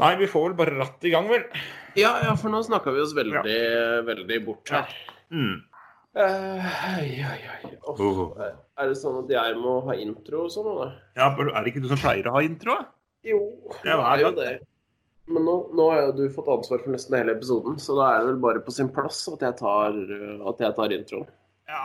Nei, vi får vel bare ratt i gang, vel. Ja, ja, for nå snakka vi oss veldig, veldig bort her. Mm. Uh, oi. Uff, Oh. Er det sånn at jeg må ha intro og sånn? eller? Ja, Er det ikke du som pleier å ha intro? Jo, det er jo det? Men nå, nå har jo du fått ansvar for nesten hele episoden, så da er det vel bare på sin plass at jeg tar, at jeg tar introen. Ja.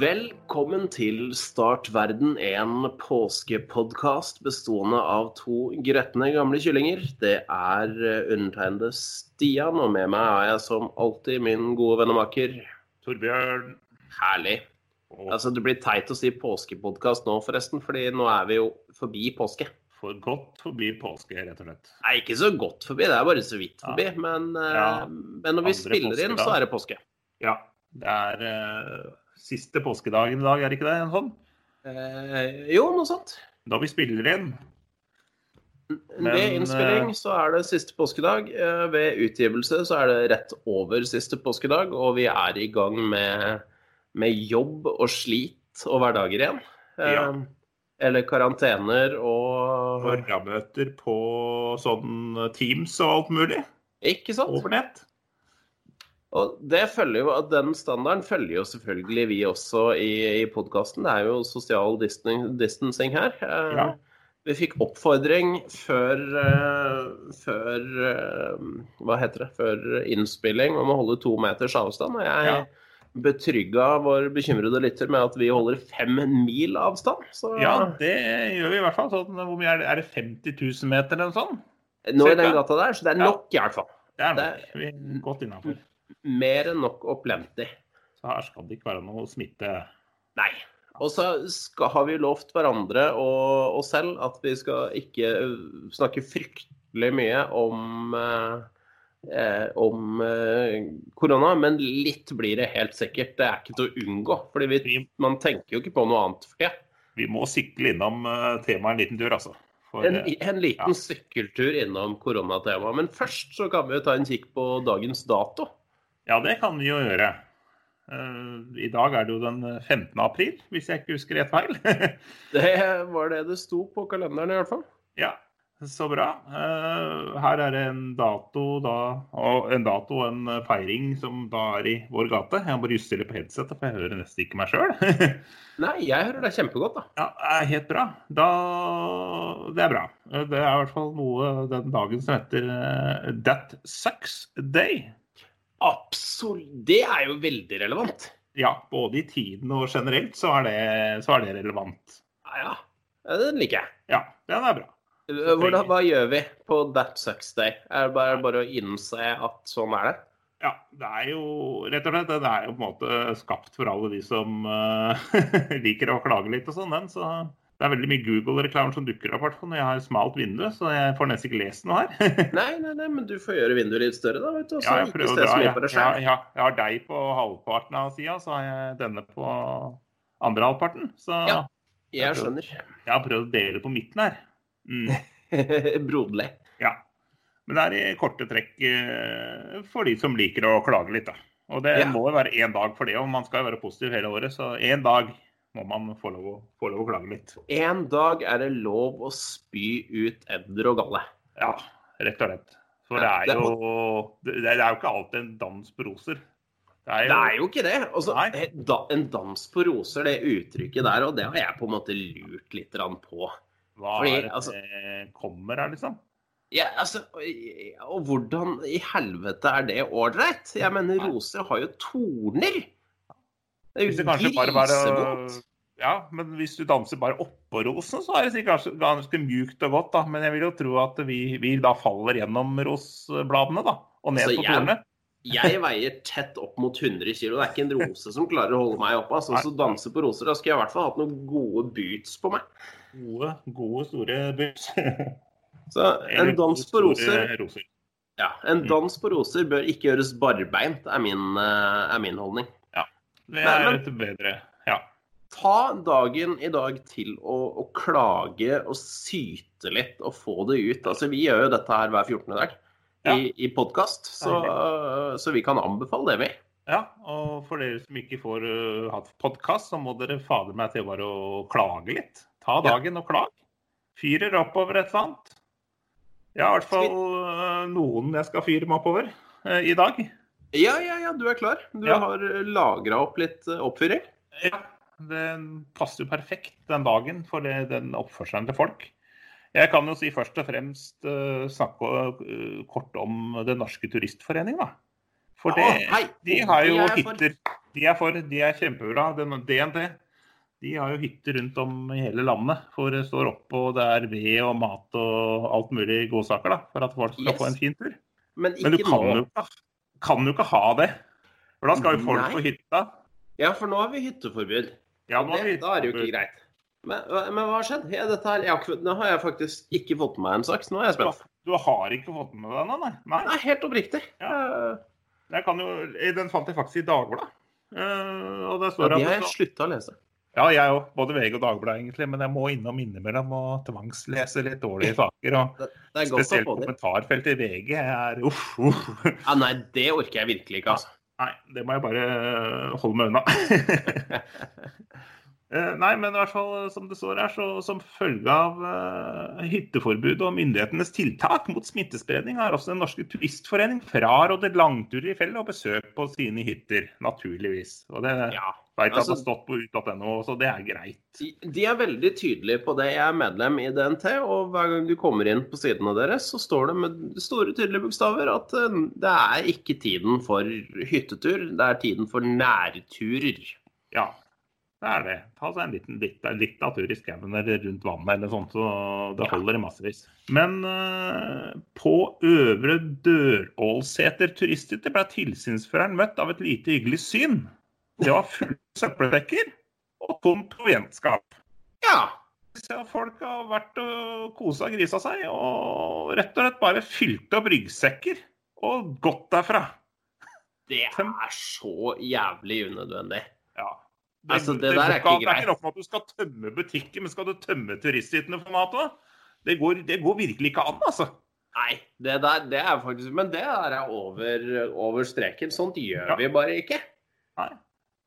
Velkommen til Start verden, en påskepodkast bestående av to gretne gamle kyllinger. Det er eh, undertegnede Stian, og med meg er jeg som alltid min gode vennemaker. Torbjørn. Herlig. Altså, Det blir teit å si påskepodkast nå, forresten, fordi nå er vi jo forbi påske. for godt forbi påske, rett og slett. Nei, ikke så godt forbi, det er bare så vidt forbi. Ja. Men, eh, Ja. men når vi Andre spiller inn, påskedag. så er det påske. Ja. Det er eh, siste påskedagen i dag, er det ikke det? En sånn? Eh, jo, noe sånt. Da vi spiller inn. Men, ved innspilling eh, så er det siste påskedag. Eh, ved utgivelse så er det rett over siste påskedag, og vi er i gang med, med jobb og slit og hverdager igjen. Eh, Ja. Eller karantener og Morgenmøter på sånn Teams og alt mulig. Ikke sant? Over nett. Og det følger jo, Den standarden følger jo selvfølgelig vi også i, i podkasten. Det er jo sosial distancing, distancing her. Eh, Ja. Vi fikk oppfordring før, eh, før eh, Hva heter det? Før innspilling om å holde to meters avstand. Og jeg Ja. betrygga vår bekymrede lytter med at vi holder fem mil avstand. Så Ja, det gjør vi i hvert fall. Sånn, hvor mye er det? Er det 50 000 meter eller noe sånt? nå i den gata der, så det er Ja. nok i hvert fall. Det er Det nok. Vi er godt innafor. Mer enn nok og plenty. Så her skal det ikke være noe smitte. Nei. Og så skal, har vi lovt hverandre og oss selv at vi skal ikke øh, snakke fryktelig mye om eh, eh, om eh, korona, men litt blir det helt sikkert. Det er ikke til å unngå. Vi, man tenker jo ikke på noe annet for det. vi må sykle innom temaet en liten tur, altså. For, En, en liten ja. sykkeltur innom koronatemaet. Men først så kan vi jo ta en kikk på dagens dato. Ja, det kan vi jo gjøre. Eh, I dag er det jo den 15. april, hvis jeg ikke husker rett feil. Det var det det sto på kalenderen i hvert fall. ja, så bra. Eh, her er det en dato da, og en dato en feiring som da er i vår gate. Jeg må bare justere på headsetet, for jeg hører nesten ikke meg sjøl. Nei, jeg hører deg kjempegodt, da. Ja, er helt bra. Da, det er bra. Det er i hvert fall noe den dagen som heter eh, That Sucks Day. Absolutt. Det er jo veldig relevant. Ja, både i tiden og generelt så er det, så er det relevant. Ja, ja. Den liker jeg. Ja, den er bra. Hvordan, hva gjør vi på That Sucks Day? Er det bare, bare å innse at sånn er det? Ja, det er jo rett og slett det er jo på en måte skapt for alle de som uh, liker å klage litt og sånn, den. Så det er veldig mye Google-reklamer som dukker opp, hvert når jeg har smalt vindu, så jeg får nesten ikke lest noe her. Nei, nei, nei, men du får gjøre vinduet litt større, da, vet du. Også, Ja, jeg prøver mye Jeg, jeg, jeg har deg på halvparten av sida, så har jeg denne på andre halvparten. Så Ja. Jeg skjønner. jeg har prøvd å dele på midten her. Mm, Broderlig. ja. Men det er i korte trekk eh, for de som liker å klage litt, da. Og det Ja. må jo være én dag for det, og man skal jo være positiv hele året. Så én dag må man få lov, å, få lov å klage litt. En dag er det lov å spy ut edder og galle. Ja, rett og slett. For det er jo det, er jo ikke alltid en dans på roser. Det er Det er jo ikke det. Altså, eh, en dans på roser, det uttrykket der, og det har jeg på en måte lurt litt på. Hva fordi, er det altså- kommer her, liksom? Ja, altså, og hvordan i helvete er det ålreit? Jeg mener, roser har jo torner. Det er jo grisevondt. Ja, men hvis du danser bare oppå rosen, så er det sikkert ganske, ganske mjukt og godt, da. Men jeg vil jo tro at vi, vi da faller gjennom rosbladene, da. Og ned Altså, på jeg- Jeg veier tett opp mot 100 kg. Det er ikke en rose som klarer å holde meg oppe. Altså, så danse på roser, da skulle jeg i hvert fall hatt noen gode boots på meg. Gode, gode store boots. Så en dans på roser roser. Ja, en dans på roser bør ikke gjøres barbeint, er min, eh, er min holdning. Det er et bedre Ja. Ta dagen i dag til å, å klage og syte litt og få det ut. Altså, vi gjør jo dette her hver 14. dag Ja. i, i podkast, så, så vi kan anbefale det, vi. Ja, og for dere som ikke får uh, hatt podkast, så må dere fader meg til bare å klage litt. Ta Ja. dagen og klag. Fyrer oppover et eller annet. Jeg har i hvert fall uh, noen jeg skal fyre meg oppover uh, i dag. Ja, ja, ja, du er klar. Du Ja. har lagra opp litt eh, oppfyring. Ja, det passer jo perfekt den dagen for det, den oppførselen til folk. Jeg kan jo si først og fremst uh, snakke uh, kort om Den norske turistforening, da. For det, ja, de har jo de er for- hytter. De er for, de er kjempebra. DNT. De har jo hytter rundt om i hele landet. For det står oppe, og det er ved og mat og alt mulig godsaker da, for at folk skal Yes. få en fin tur. Men Men du kan nå. jo, ikke- kan jo ikke ha det. For da skal jo folk Nei. på hytta. Ja, for nå har vi hytteforbud. Ja, det, da er det jo ikke greit. Men, men hva har skjedd? Ja, her, jeg nå har jeg faktisk ikke fått med meg en sak, nå er jeg spent. Du har ikke fått med deg den, nei? nei? Nei, helt oppriktig. Ja. Eh, jo, den fant jeg faktisk i Dagbladet. Uh, og Ja, står de har jeg slutta å lese. Ja, jeg òg. Både VG og Dagbladet, egentlig. Men jeg må innom innimellom og tvangslese litt dårlige saker. Og Det, det spesielt kommentarfeltet i VG er uff, uff. Ja, nei, det orker jeg virkelig ikke, altså. Nei, det må jeg bare holde meg unna. Eh, Nei, men i hvert fall som det står her, så som følge av uh, hytteforbud og myndighetenes tiltak mot smittespredning, har også Den norske turistforening frarådet langturer i fjellet og besøk på sine hytter, naturligvis. Og det Ja. vet jeg at altså- det har stått på ut.no, så det er greit. De, de er veldig tydelige på det. Jeg er medlem i DNT, og hver gang du kommer inn på sidene deres, så står det med store, tydelige bokstaver at uh, det er ikke tiden for hyttetur, det er tiden for nærturer. Ja, det er det. Ta seg en liten litt, litt av tur i skauen eller rundt vannet eller sånt, så det holder i massevis. Men uh, på Øvre Dørålseter turisthytte ble tilsynsføreren møtt av et lite hyggelig syn. Det var fulle søppeldekker og tomt provientskap. Ja. Så folk har vært og kosa og grisa seg, og rett og slett bare fylt opp ryggsekker og gått derfra. Det er så jævlig unødvendig. Ja. Altså, det der er ikke ikke Det er ikke nok med at du skal tømme butikken, men skal du tømme turisthyttene for mat òg? Det, går- det går virkelig ikke an, altså. Nei, det der det er faktisk Men det der er over, over streken. Sånt gjør Ja. vi bare ikke. Nei.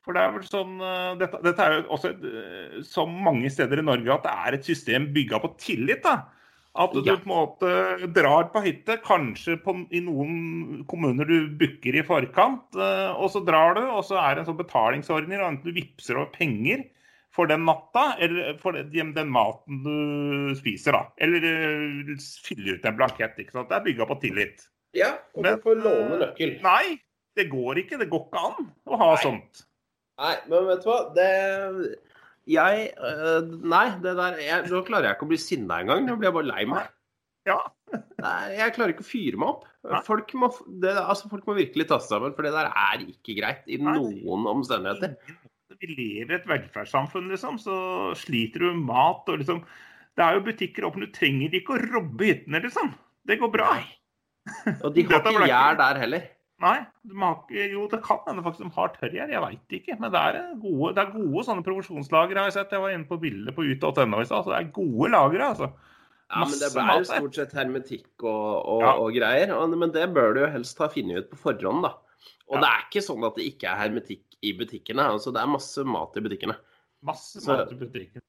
For det er vel sånn eh, Dette, dette er jo også et, eh, som mange steder i Norge at det er et system bygga på tillit. da. At du Ja. på en måte drar på hytte, kanskje på, i noen kommuner du booker i forkant, eh, og så drar du, og så er det en sånn betalingsordning, og enten du vippser over penger for den natta, eller for den, den maten du spiser, da. Eller eh, fyller ut en blankett. ikke sant? Det er bygga på tillit. Ja, og Men, du får låne nøkkel. Nei, det går ikke. Det går ikke an å ha Nei. sånt. Nei, men vet du hva? Det Jeg øh, Nei, det der jeg, Nå klarer jeg ikke å bli sinna engang. Nå blir jeg bare lei meg. Ja. Nei, jeg klarer ikke å fyre meg opp. Folk må, det, altså, folk må virkelig ta seg sammen, for det der er ikke greit i noen omstendigheter. Vi lever i et velferdssamfunn, liksom, så sliter du med mat og liksom Det er jo butikker åpne, du trenger ikke å robbe hyttene, liksom. Det går bra. Nei. Og de har ikke- gjær der heller. Nei, de jo det kan hende faktisk de har tørrgjær, jeg veit ikke. Men det er gode, det er gode sånne provosjonslagre, har jeg sett. Jeg var inne på bildet på ut.no i stad. Så det er gode lagre, altså. Ja, men det er jo stort sett hermetikk og, og, Ja. og greier. Men det bør du jo helst ha funnet ut på forhånd, da. Og Ja. det er ikke sånn at det ikke er hermetikk i butikkene. Altså, det er masse mat i butikkene. Masse Så- mat i butikken.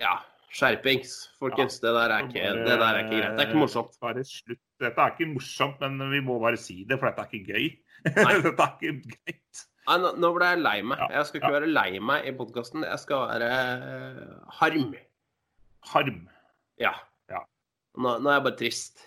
Ja, skjerpings, folkens. Det der er ikke, Bare- det der er ikke greit. Det er ikke morsomt. Bare slutt. Dette er ikke morsomt, men vi må bare si det, for dette er ikke gøy. Dette er ikke greit. Nei, nå, nå ble jeg lei meg. Ja, Jeg skal ikke være lei meg i podkasten. Jeg skal være eh, harm. Harm. Ja. Ja. Nå, nå er jeg bare trist.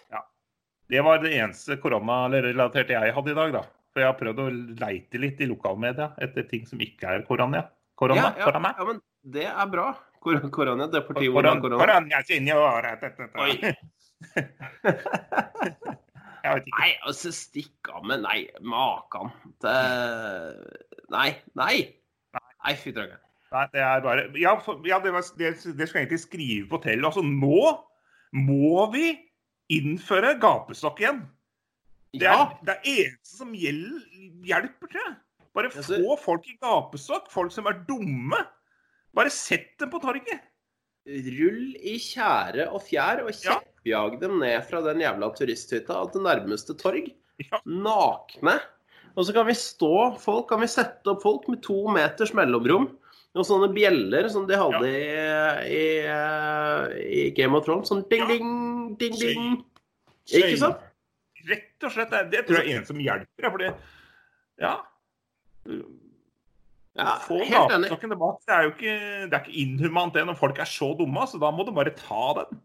Det var det eneste koronarelaterte jeg hadde i dag, da. For jeg har prøvd å leite litt i lokalmedia etter ting som ikke er korona. Korona, Ja, ja, korona. ja, men det er bra. Kor korona, Deportivo Korona, la Corona. korona, senora, dette, dette. Oi. det vet Oi. Nei, altså stikk av med Nei, makan. Det Nei. Nei. Nei, fy drageren. Nei, det er bare Ja, for, ja det, var, det, det skal jeg egentlig skrive på Tell. Altså, nå må vi innføre gapestokk igjen. Det er Ja. det er eneste som gjelder, hjelper, tror jeg. Bare få folk i gapestokk. Folk som er dumme. Bare sett dem på torget. Rull i tjære og fjær og Ja. kjeppjag dem ned fra den jævla turisthytta til nærmeste torg. Ja. Nakne. Og så kan vi stå folk, kan vi sette opp folk med to meters mellomrom. Og sånne bjeller som de hadde i, i, i Game of Thrones. Sånn ding, Ja. ding, ding, ding. Ikke sant? Rett og slett. Det, det tror jeg er en som hjelper. For det, ja. Ja, Få helt enig. tilbake. Det er jo ikke, det er ikke inhumant det når folk er så dumme. Så da må du bare ta den.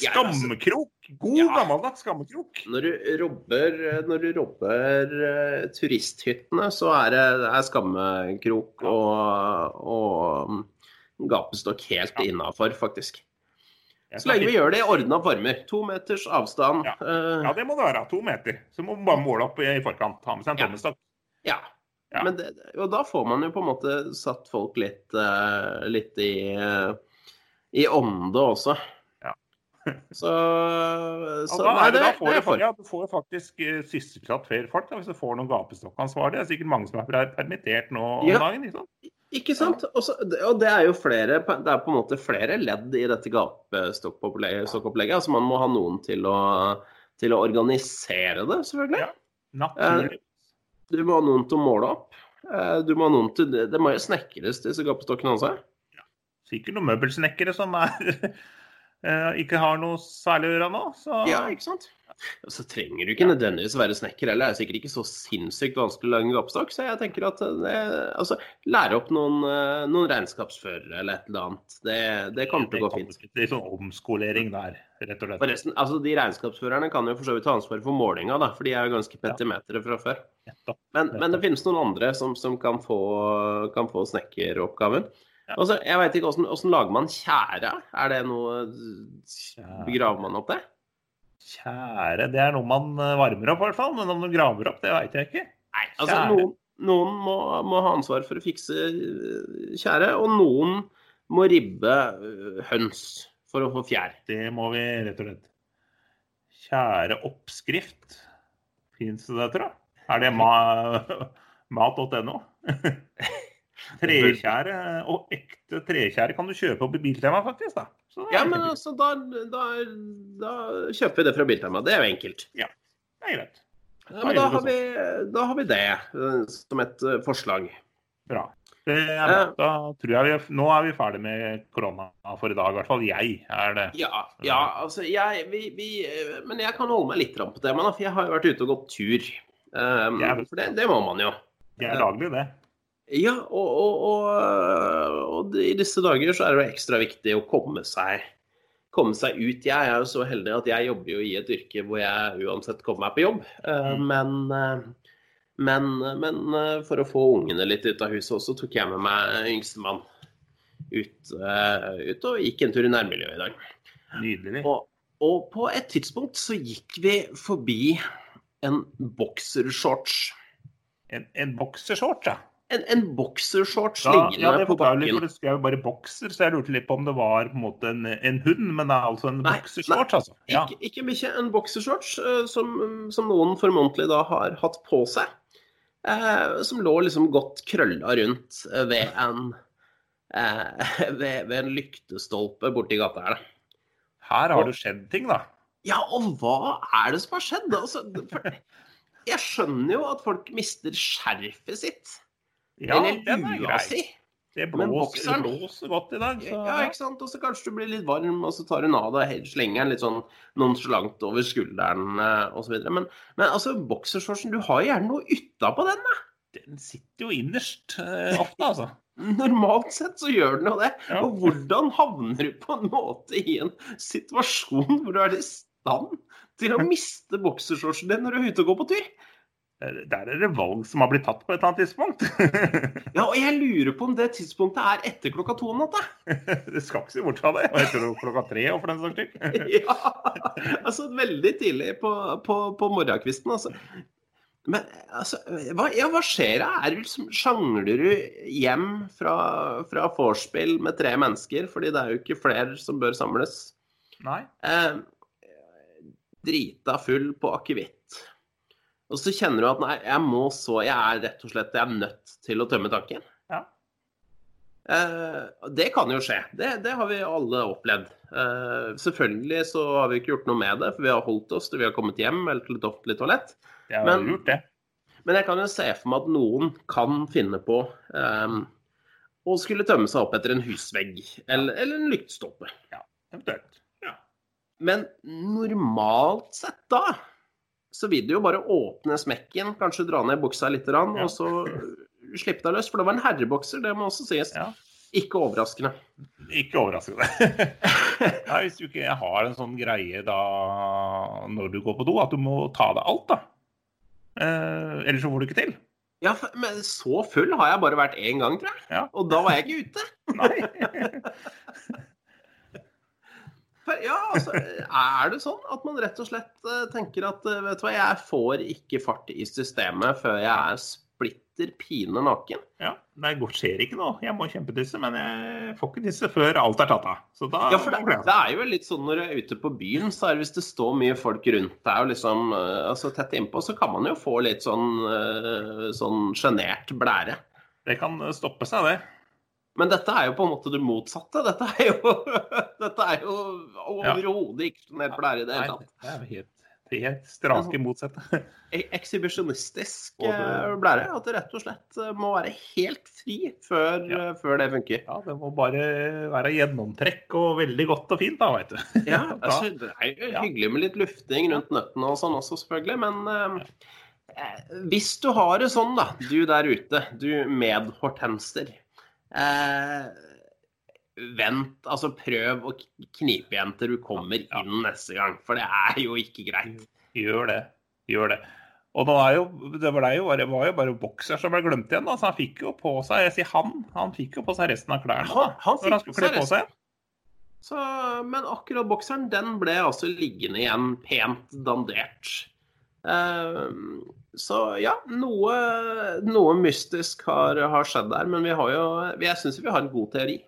Altså- Skammekrok. God Ja. gammeldags skammekrok. Når du robber, når du robber uh, turisthyttene, så er det, det er skammekrok og, og mm, gapestokk helt Ja. innafor, faktisk. Så lenge vi gjør det i ordna former. To meters avstand. Ja. eh, Ja, det må det være. To meter. Så må man bare måle opp i forkant. Ha med seg en Ja. ja. Ja. Men det, og da får man jo på en måte satt folk litt, uh, litt i, uh, i ånde også. Ja. Så, så ja, da, nei, det, da får det, du, ja, du får jo faktisk uh, sysselsatt flere folk da, hvis du får noen gapestokkansvarlige. Det er sikkert mange som er permittert nå om dagen. Ikke sant? Ikke sant? Og det er jo flere, det er på en måte flere ledd i dette gapestokkopplegget. Altså man må ha noen til å, til å organisere det, selvfølgelig. Ja. Naturlig. Du må ha noen til å måle opp. Eh, Du må ha noen til Det, det må jo snekres, disse gapestokkene hans? Ja. Sikkert noen møbelsnekkere som er, ikke har noe særlig å gjøre nå. Så Ja, ikke sant? Så trenger du ikke nødvendigvis være snekker heller. Det er sikkert ikke så sinnssykt vanskelig å lage en gapestokk. Så jeg tenker at det, altså, lære opp noen, eh, noen regnskapsførere eller et eller annet. Det, det kommer til å gå fint. Det er sånn omskolering der, rett og slett. Forresten, altså De regnskapsførerne kan jo for så vidt ta ansvar for målinga, da, for de er jo ganske petimetere fra før. Men, men det finnes noen andre som, som kan få, kan få snekkeroppgaven. Ja. Og jeg vet ikke, hvordan lager man tjære? Er det noe Begraver man opp det? Kjære, det er noe man eh, varmer opp, i hvert fall. Men om du graver opp, det veit jeg ikke. Nei, altså Tjære. noen, noen må, må ha ansvar for å fikse øh, tjære, og noen må ribbe øh, høns for å få fjær. Det må vi rett og slett. Kjære oppskrift. Fins det, tror jeg? Er det ma mat.no? Trekjære og ekte trekjære kan du kjøpe på Biltema, faktisk. da. Ja, men altså, da, da, da kjøper vi det fra Biltema. Det er jo enkelt. det er greit. Ja, men da har vi, da har vi det øh, som et øh, forslag. Bra. Er. Da tror jeg vi, Nå er vi ferdig med korona for i dag. I hvert fall jeg er det. Ja, ja altså jeg vi, vi, Men jeg kan holde meg litt på temaet, for jeg har jo vært ute og gått tur. Um, Ja. for det, det må man jo. Det er daglig, det. Ja, og, og, og, og i disse dager så er det ekstra viktig å komme seg, komme seg ut. Jeg er jo så heldig at jeg jobber jo i et yrke hvor jeg uansett kommer meg på jobb. Eh, Mm. Men, eh, men, men eh, for å få ungene litt ut av huset også, tok jeg med meg yngstemann ut, ut og gikk en tur i nærmiljøet i dag. Nydelig. Og, og på et tidspunkt så gikk vi forbi en boksershorts. En, en boksershorts, ja. En, en boksershorts ja, liggende ja, det på bakken. for det skrev bare bokser, så jeg lurte litt på om det var på en måte en, en hund, men det er altså en boksershorts, altså. Ja. Ikke, ikke mye en boksershorts eh, som, som noen formodentlig da har hatt på seg. Eh, som lå liksom godt krølla rundt eh, ved en eh, ved, ved en lyktestolpe borti gata her. Her har det skjedd ting, da. Ja, og hva er det som har skjedd? Altså, jeg skjønner jo at folk mister skjerfet sitt. Ja, den er grei. Det blåser, det blåser godt i dag. Så, Ja, ikke sant? Og så kanskje du blir litt varm, og så tar hun av deg slenger den litt sånn nonsjalant over skulderen eh, osv. Men, men altså, boksershortsen, du har gjerne noe utapå den. da. Den sitter jo innerst eh, ofte, altså. Normalt sett så gjør den jo det. Ja. Og hvordan havner du på en måte i en situasjon hvor du er i stand til å miste boksershortsen din når du er ute og går på tur? Der er det valg som har blitt tatt på et eller annet tidspunkt. Ja, og jeg lurer på om det tidspunktet er etter klokka to om natta. det skal ikke se bort fra det. Og etter klokka tre, og for den saks skyld. Ja, altså veldig tidlig på, på, på morgenkvisten, altså. Men altså, hva, ja, hva skjer da? Er du liksom, sjangler du hjem fra, fra vorspiel med tre mennesker, fordi det er jo ikke flere som bør samles? Nei. Eh, drita full på akevitt. Og så kjenner du at nei, jeg må så Jeg er rett og slett jeg er nødt til å tømme tanken. Ja. Eh, det kan jo skje. Det, det har vi alle opplevd. Eh, selvfølgelig så har vi ikke gjort noe med det, for vi har holdt oss til vi har kommet hjem eller til et offentlig toalett. Jeg har Men- gjort det. Men jeg kan jo se for meg at noen kan finne på eh, å skulle tømme seg opp etter en husvegg eller, eller en lyktestolpe. Eventuelt. Ja. Men normalt sett da, så vil du jo bare åpne smekken, kanskje dra ned buksa litt, Ja. og så slippe deg løs. For det var en herrebokser, det må også sies. Ja. Ikke overraskende. Ikke overraskende. ja, hvis du ikke har en sånn greie da når du går på do, at du må ta deg alt, da. Eh, ellers så får du ikke til. Ja, men så full har jeg bare vært én gang, tror jeg. Ja. Og da var jeg ikke ute. Nei. Ja, altså, er det sånn at man rett og slett eh, tenker at eh, vet du hva, jeg får ikke fart i systemet før jeg er splitter pine naken? Ja, det skjer ikke noe. Jeg må kjempetisse, men jeg får ikke tisse før alt er tatt av. Så da Ja, for det, det er jo litt sånn når du er ute på byen, så er det hvis det står mye folk rundt deg og liksom eh, altså tett innpå, så kan man jo få litt sånn sånn sjenert blære. det kan stoppe seg, det. Men dette er jo på en måte det motsatte. Dette er jo, dette er jo overhodet ikke sjenert blære i det hele tatt. det er helt, helt strake motsatte. E- Ekshibisjonistisk det- eh, blære. At det rett og slett eh, må være helt fri før, Ja. eh, før det funker. Ja, det må bare være gjennomtrekk og veldig godt og fint, da, veit du. Ja, altså, Det er jo hyggelig med litt lufting rundt nøttene og sånn også, selvfølgelig. Men eh, hvis du har det sånn, da, du der ute, du medhortenser. Eh, vent, altså prøv å knipe igjen til du kommer inn neste gang. For det er jo ikke greit. Gjør det. Gjør det. Og nå er jo, det var jo bare, var jo bare bokser som ble glemt igjen. da, så Han fikk jo på seg jeg sier han, han fikk jo på seg resten av klærne da, Han- han han fikk skulle på seg seg. Så, men akkurat bokseren, den ble altså liggende igjen pent dandert. Eh, så ja, noe, noe mystisk har, har skjedd der. Men vi har jo, jeg syns vi har en god teori.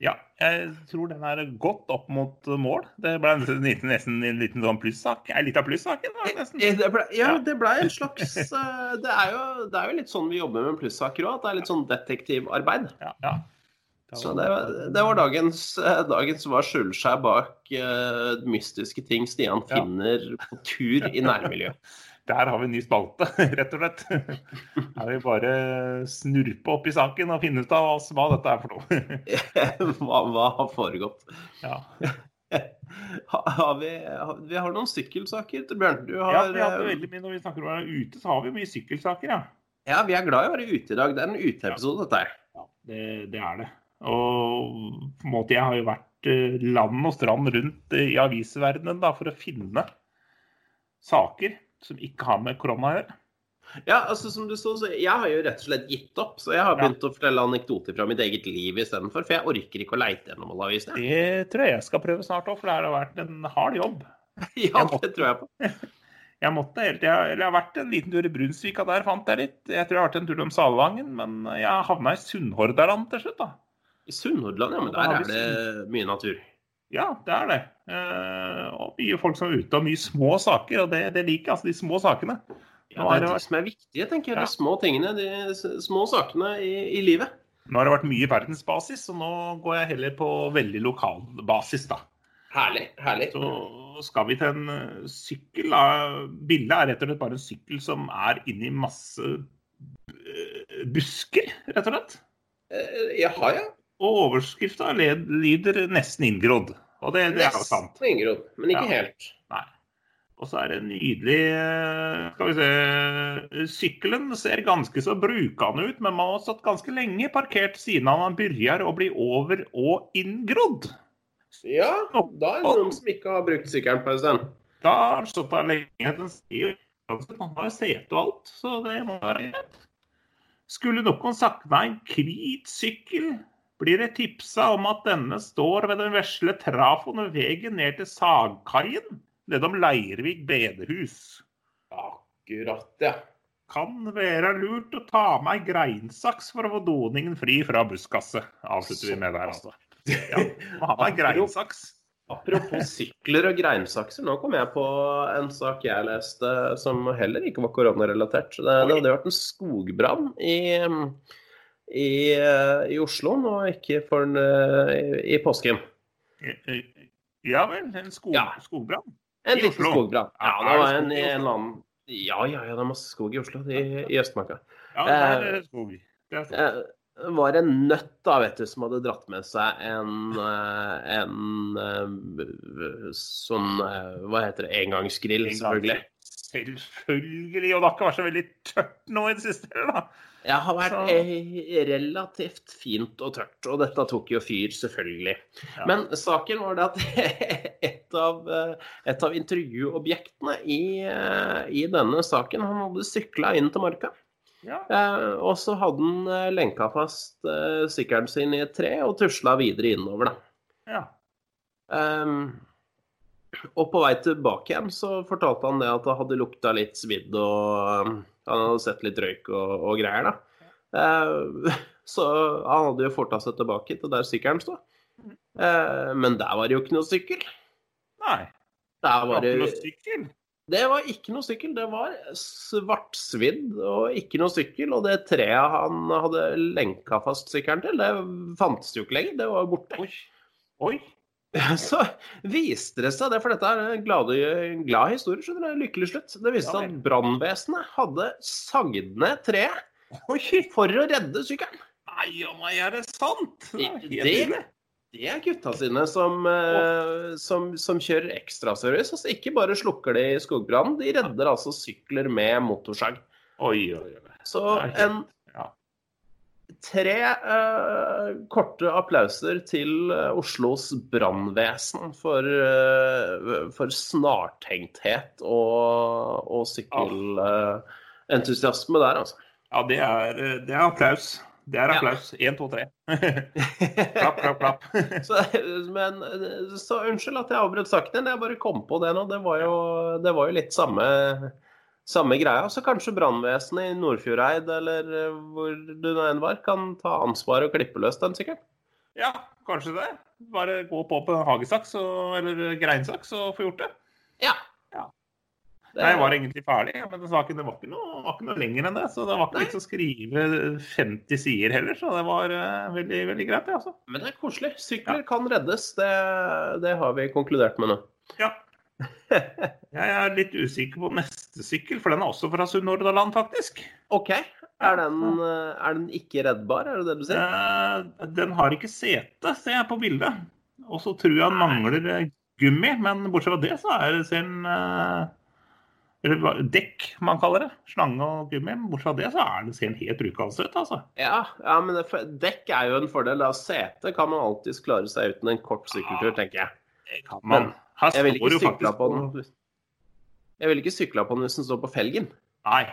Ja, jeg tror den er godt opp mot mål. Det ble nesten, nesten, en liten sånn plussak. En liten plussak, da, nesten. Eh, Det ble, ja, det ble en slags eh, det er, jo, det er jo litt sånn vi jobber med plussaker òg. At det er litt sånn detektivarbeid. Ja, ja. Så det, var- det var dagens, eh, dagens Hva skjuler seg bak uh, mystiske ting Stian finner på tur i nærmiljøet. Der har vi en ny spalte, rett og slett. Her vil vi bare snurpe opp i saken og finne ut av hva- hva dette er for noe. hva, hva har foregått? Ja, Har vi, vi har noen sykkelsaker Bjørn. Du har, ja vi har eh, veldig mye, Når vi snakker om å være ute, så har vi mye sykkelsaker, ja. ja, vi er glad i å være ute i dag. Det er en uteepisode, dette her. Ja, det, det er det. Og på en måte, jeg har jo vært eh, land og strand rundt eh, i avisverdenen da, for å finne saker som ikke har med korona å gjøre. Ja, altså som du så, så Jeg har jo rett og slett gitt opp. Så jeg har Ja. begynt å fortelle anekdoter fra mitt eget liv istedenfor. For jeg orker ikke å leite gjennom alle avisene. Det tror jeg jeg skal prøve snart òg, for det har vært en hard jobb. Ja, det tror jeg på. Jeg måtte helt, jeg, eller jeg har vært en liten tur i Brunsvika, der fant jeg litt. Jeg tror jeg har vært en tur om Salvangen, men jeg havna i Sunnhordland til slutt, da. I Sunnhordland, ja, men der er det mye natur. Ja, det er det. Eh, og mye folk som er ute, og mye små saker. Og det, det liker jeg, altså de små sakene. Ja, det er det som er viktige, tenker jeg. Ja. De små tingene, de små sakene i, i livet. Nå har det vært mye verdensbasis, så nå går jeg heller på veldig lokal basis, da. Herlig. herlig. Så skal vi til en eh, sykkel. da. Bildet er rett og slett bare en sykkel som er inni masse eh, busker, rett og slett. Jaha, ja. Og overskrifta lyder 'nesten inngrodd'. Og det, det er jo sant. Nesten inngrodd, men ikke Ja. helt. Nei. Og så er det nydelig eh, Skal vi se Sykkelen ser ganske så brukende ut, men man har stått ganske lenge parkert siden han begynner å bli over- og inngrodd. Ja, da er det noen som ikke har brukt sykkelen på en stund. Da har han stått der lenge. Den sier Han har sete og alt, så det må være greit. Skulle noen nei, en hvit sykkel, blir det tipsa om at denne står ved den vesle trafoen ved veien ned til Sagkaien nedom Leirvik bedehus. Akkurat, ja. Kan være lurt å ta med ei greinsaks for å få doningen fri fra buskasse, avslutter vi med der, altså. Ja, ha med greinsaks. Apropos sykler og greinsakser, nå kom jeg på en sak jeg leste som heller ikke var koronarelatert. Det, det hadde vært en skogbrann i, i, i, Oslo nå, ikke for en, i, i påsken. Ja vel, en skog, ja. skogbrann? En liten skogbrann. Ja, det var en, en eller annen Ja, ja, ja, det er masse skog i Oslo, i, i Østmarka. Ja, det er eh, skog. Det er skog. Eh, var en nøtt da, vet du, som hadde dratt med seg en, eh, en eh, sånn eh, Hva heter det? Engangsgrill, selvfølgelig. Selvfølgelig. Og det har ikke vært så veldig tørt nå i det siste eller da. Det har vært så... relativt fint og tørt, og dette tok jo fyr, selvfølgelig. Ja. Men saken var det at et av, et av intervjuobjektene i, i, denne saken, han hadde sykla inn til marka. Ja. Eh, og så hadde han eh, lenka fast eh, sykkelen sin i et tre og tusla videre innover, da. Ja. Um, og på vei tilbake igjen så fortalte han det at det hadde lukta litt svidd, og um, han hadde sett litt røyk og, og greier, da. Uh, så han hadde jo forta seg tilbake til der sykkelen sto. Uh, men der var det jo ikke noe sykkel. Nei. Der var det ikke noe sykkel? Det var ikke noe sykkel. Det var svartsvidd og ikke noe sykkel. Og det treet han hadde lenka fast sykkelen til, det fantes jo ikke lenger. Det var borte. Oi. Oi. Så viste det seg, det, for dette er en glad, glad historie, skjønner du, lykkelig slutt. Det viste seg at brannvesenet hadde sagd ned treet for å redde sykkelen. Nei og meg, er det sant? Det, det, det er gutta sine som, oh. som, som kjører ekstraservice. Altså ikke bare slukker de skogbrannen, de redder altså sykler med motorsag. Oi, oi, oi. Så en tre uh, korte applauser til uh, Oslos brannvesen for, uh, for snartenkthet og, og sykkelentusiasme der, altså. Ja, det er, det er applaus. Det er applaus. Én, to, tre. klapp, klapp, klapp. så, men, så unnskyld at jeg avbrøt saken din. Jeg bare kom på det nå. Det var jo, det var jo litt samme, samme greia. Så kanskje brannvesenet i Nordfjordeid eller eh, hvor du nå enn var, kan ta ansvar og klippe løs den sykkelen? Ja, kanskje det. Bare gå på på hagesaks og, eller greinsaks og få gjort det. Ja. Det... Nei, jeg var egentlig ferdig, men saken det var ikke noe, var ikke noe lenger enn det. Så det var ikke liksom å skrive 50 sider heller, så det var uh, veldig, veldig greit. Det, altså. Men det er koselig. Sykler ja. kan reddes, det, det, har vi konkludert med nå. Ja. Jeg er litt usikker på neste sykkel, for den er også fra Sunnhordland, faktisk. OK. Er den, eh, er den, ikke reddbar, er det det du sier? Uh, den har ikke sete, ser jeg på bildet. Og så tror jeg den mangler gummi, men bortsett fra det, så er det sin eller dekk, man kaller det. Slange og gummi. Bortsett fra det, så er det, ser den helt brukende ut, altså. Ja, ja men det, dekk er jo en fordel. Da. Sete kan man alltids klare seg uten en kort sykkeltur, tenker jeg. Det kan man. Her jeg vil ikke sykle på den. Jeg ville ikke sykla på den hvis den står på felgen. Nei,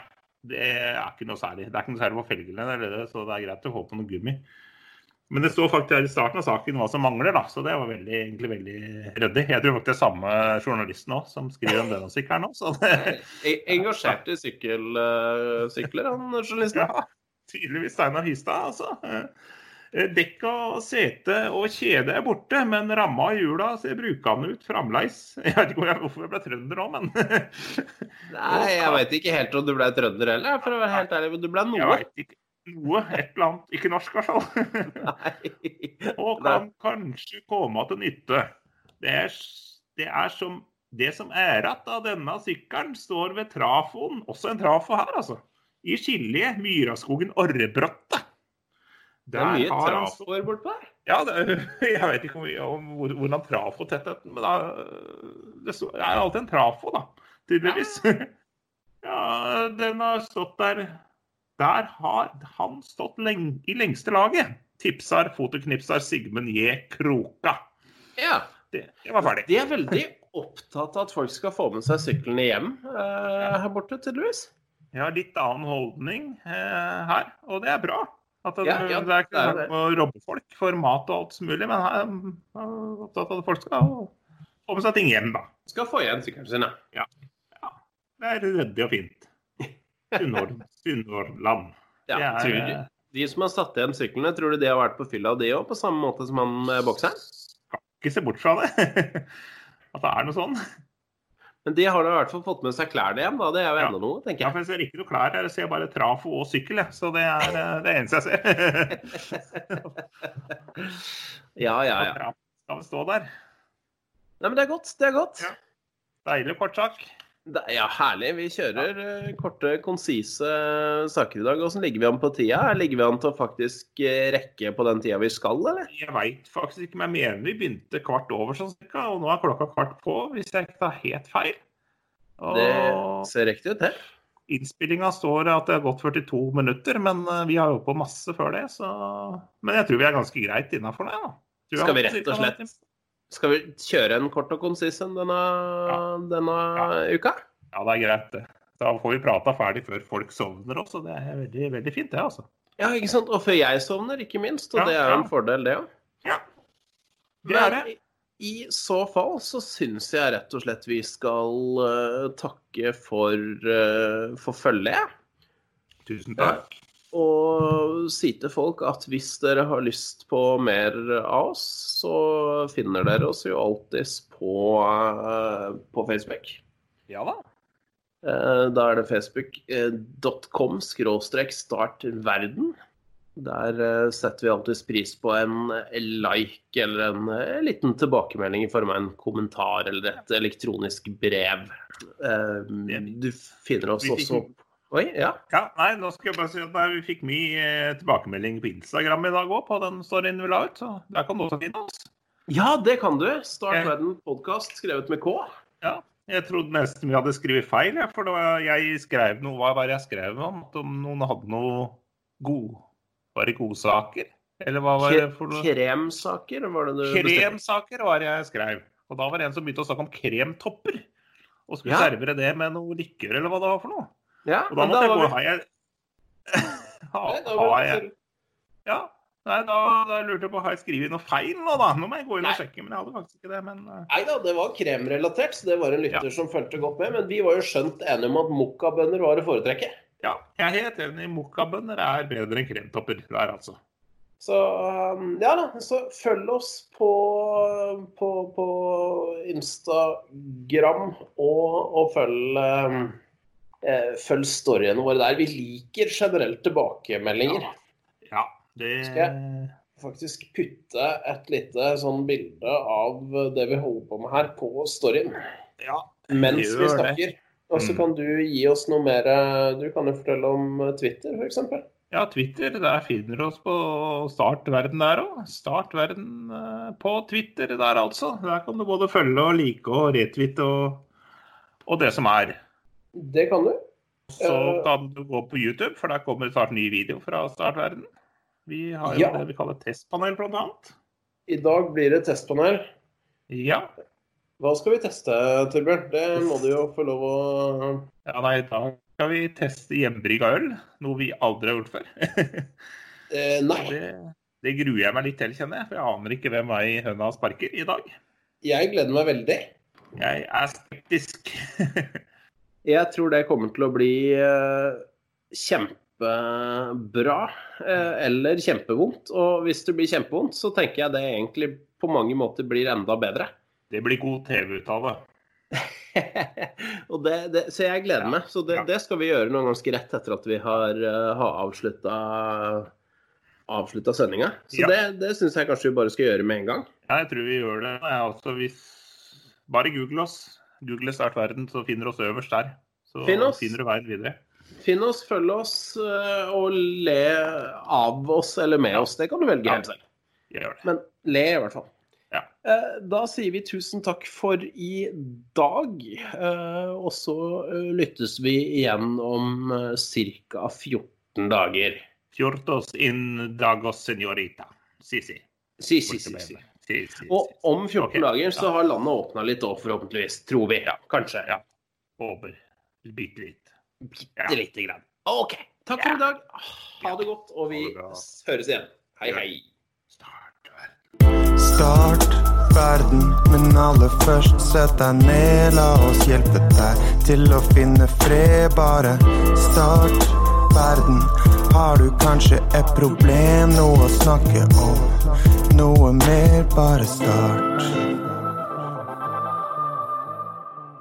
det er ikke noe særlig. Det er ikke noe særlig på felgene, så det er greit å få på noe gummi. Men det står faktisk her i starten av saken hva som mangler, da. Så det var veldig, egentlig veldig ryddig. Jeg tror faktisk det er samme journalisten òg som skriver om den sykkelen òg. Det... Engasjerte sykkelsykler sykkel, sykler, han journalisten? Ja, tydeligvis Steinar Hystad, altså. Eh, dekk og sete og kjede er borte, men ramma i hjula ser brukende ut fremdeles. Jeg vet ikke hvorfor jeg ble trønder nå, men Nei, jeg veit ikke helt om du ble trønder heller, for å være helt ærlig. Men du ble noe. Jeg vet ikke noe, et eller annet. Ikke norsk, i hvert fall. og kan kanskje komme til nytte. Det er, det er som det som er igjen av denne sykkelen, står ved trafoen, også en trafo her, altså. I skilje Myraskogen Orrebratte. Det er mye trafoer bortpå der? Ja, det, jeg vet ikke om, om hvordan trafotettheten Men da, det, er alltid en trafo, da. Tydeligvis. Ja. ja, den har stått der der har han stått lenge, i lengste laget. Tipsar, fotoknipsar Sigmund J. Kroka. Ja. Det, det, var ferdig. De er veldig opptatt av at folk skal få med seg syklene hjem eh, her borte, tydeligvis. Jeg har litt annen holdning eh, her, og det er bra. At det, Ja, ja, det er ikke snakk å robbe folk for mat og alt som mulig, men jeg er opptatt av at folk skal få med seg ting hjem, da. Skal få igjen sykkelen sin, ja. Det er ryddig og fint. Sunnhord- Sunnhordland. ja er- du, de som har satt igjen syklene, tror du de har vært på fylla, de òg? På samme måte som han bokseren? Skal Ikke se bort fra det. At det er noe sånn. Men de har da i hvert fall fått med seg klærne hjem, da. Det er jo Ja. enda noe, tenker jeg. Ja, for jeg ser ikke noe klær her. Jeg ser bare trafo og sykkel, jeg. Så det er eh, det eneste jeg ser. Ja, ja, ja. Skal vi stå der. Nei, men det er godt. Det er godt. Ja. Deilig kort sak. Ja, herlig. Vi kjører eh, korte, konsise saker i dag. Åssen ligger vi an på tida? Ligger vi an til å faktisk eh, rekke på den tida vi skal, eller? Jeg veit faktisk ikke, men jeg mener vi begynte kvart over sånn cirka, og nå er klokka kvart på, hvis jeg ikke tar helt feil. Og Det ser riktig ut, det. innspillinga står at det har gått 42 minutter, men eh, vi har jo på masse før det, så Men jeg tror vi er ganske greit innafor det, da. Skal vi rett og slett Skal vi kjøre en kort og konsis en denne, denne uka? Ja, det er greit, det. Da får vi prata ferdig før folk sovner også. Det er veldig, veldig fint, det, altså. Ja, ikke sant? Og før jeg sovner, ikke minst. Og Ja, det er jo en fordel, det òg. Ja. Det er det. I så fall så syns jeg rett og slett vi skal uh, takke for, uh, for følget. Tusen takk. Og si til folk at hvis dere har lyst på mer av oss, så finner dere oss jo alltids på, eh, på Facebook. Ja da. Eh, Da er det facebook.com skråstrek startverden. Der eh, setter vi alltids pris på en like eller en liten tilbakemelding i form av en kommentar eller et elektronisk brev. Du finner oss også Oi, ja. Ja, nei, nå skal jeg bare si at nei, Vi fikk mye eh, tilbakemelding på Instagram i dag òg, på den storyen vi la ut. Så der kan du også finne oss. Ja, det kan du. Start verden podkast skrevet med K. Ja, Jeg trodde nesten vi hadde skrevet feil, ja, for var, jeg skrev noe Hva var det jeg skrev om? At om noen hadde noe god Var det godsaker? Eller hva var det for noe? Kremsaker, var det du bestemte? Kremsaker var det jeg skrev. Og da var det en som begynte å snakke om kremtopper. Og skulle Ja. servere det med noe likør, eller hva det var for noe. Ja, Og da måtte måtte jeg gå vi- Har jeg ha, da Har jeg Ja. Nei, da, da lurte jeg på Har jeg skrevet noe feil nå, da? Nå må jeg gå inn og sjekke, men jeg hadde faktisk ikke det. Men eh, Nei da, det var kremrelatert, så det var en lytter som fulgte godt med. Men vi var jo skjønt enige om at mokkabønner var å foretrekke. ja, jeg er helt enig. Mokkabønner er bedre enn kremtopper der, altså. Så um, ja da, så følg oss på, på, på Instagram, og, og følg um, Følg storyene våre der. Vi liker generelt tilbakemeldinger. Ja, det Skal Faktisk putte et lite sånn bilde av det vi holder på med her, på storyen. Ja, mens vi snakker. Og så Mm. kan du gi oss noe mer eh, Du kan jo fortelle om eh, Twitter, f.eks. ja, Twitter. Der finner du oss på Startverden der òg. Startverden eh, på Twitter der, altså. Der kan du både følge og like og retwitte og, og det som er. Det kan du. Så Eh. kan du gå på YouTube, for der kommer snart ny video fra Startverden. Vi har jo Ja. det vi kaller testpanel, blant annet. I dag blir det testpanel. Ja. Hva skal vi teste, Torbjørn? Det må du jo få lov å ja. Nei, da skal vi teste hjemmebrygga øl. Noe vi aldri har gjort før. eh, Nei. det, det gruer jeg meg litt til, kjenner jeg. For jeg aner ikke hvem vei høna sparker i dag. Jeg gleder meg veldig. Jeg er skeptisk. Jeg tror det kommer til å bli eh, kjempebra eh, eller kjempevondt. Og hvis det blir kjempevondt, så tenker jeg det egentlig på mange måter blir enda bedre. Det blir god TV ut av det. og det, det, så jeg gleder Ja, meg. Så det, ja. det skal vi gjøre noen ganske rett etter at vi har, uh, har avslutta avslutta sendinga. Så Ja. det, det syns jeg kanskje vi bare skal gjøre med en gang. Ja, jeg tror vi gjør det. Altså, hvis... Bare google oss. Google Start Verden, så finner du oss øverst der. Så Finn finner du veien videre. Finn oss, følg oss eh, og le av oss eller med oss. Det kan du velge Ja. helt selv. Men le, i hvert fall. Ja. Eh, Da sier vi tusen takk for i dag. Eh, Og så lyttes vi igjen om ca. 14 dager. Fjortos in dagos senorita. Si, si. Si, si, si. si. Og om 14 okay. dager så ja. har landet åpna litt òg, forhåpentligvis. Tror vi. Ja, kanskje. Ja. Håper. Bitte litt. Bitte lite grann. OK. Takk for i dag. Ha det godt, og vi høres igjen. Hei, hei. Start verden. Start verden, men aller først sett deg ned. La oss hjelpe deg til å finne fred. Bare start verden. Har du kanskje et problem, noe å snakke om? Noe mer, bare start.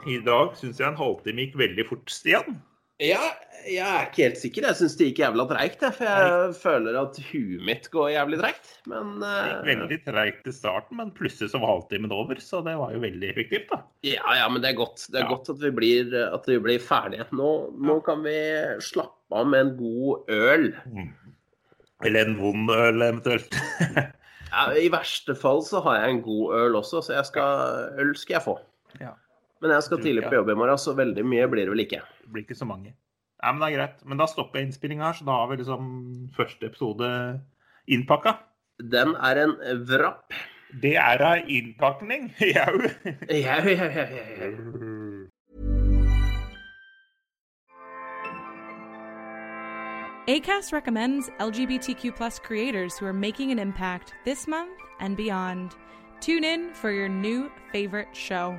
I dag syns jeg en halvtime gikk veldig fort, Stian. Ja, jeg er ikke helt sikker. Jeg syns det gikk jævla treigt. For jeg føler at huet mitt går jævlig treigt. Men Det gikk eh, veldig treigt i starten, men plutselig så var halvtimen over, så det var jo veldig effektivt, da. ja, ja, men det er godt. Det er Ja. godt at vi blir, at vi blir ferdige. Nå, nå kan vi slappe av med en god øl. Eller en vond øl, eventuelt. Ja, I verste fall så har jeg en god øl også, så jeg skal, øl skal jeg få. Ja. Men jeg skal tidlig på jobb i morgen, så veldig mye blir det vel ikke. Det blir ikke så mange. Nei, men det er greit. Men da stopper jeg innspillinga her, så da har vi liksom første episode innpakka. Den er en vrapp. Det er ei innpakning, jau. Ja, ja, ja, ja, ACAST recommends LGBTQ plus creators who are making an impact this month and beyond. Tune in for your new favorite show.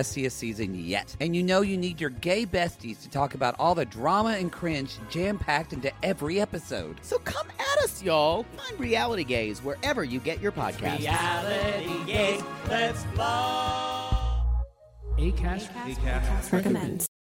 messiest season yet. And you know you need your gay besties to talk about all the drama and cringe jam packed into every episode. So come at us, y'all. Find Reality Gays wherever you get your podcasts. Reality Gaze, let's blow. Acast, recommends.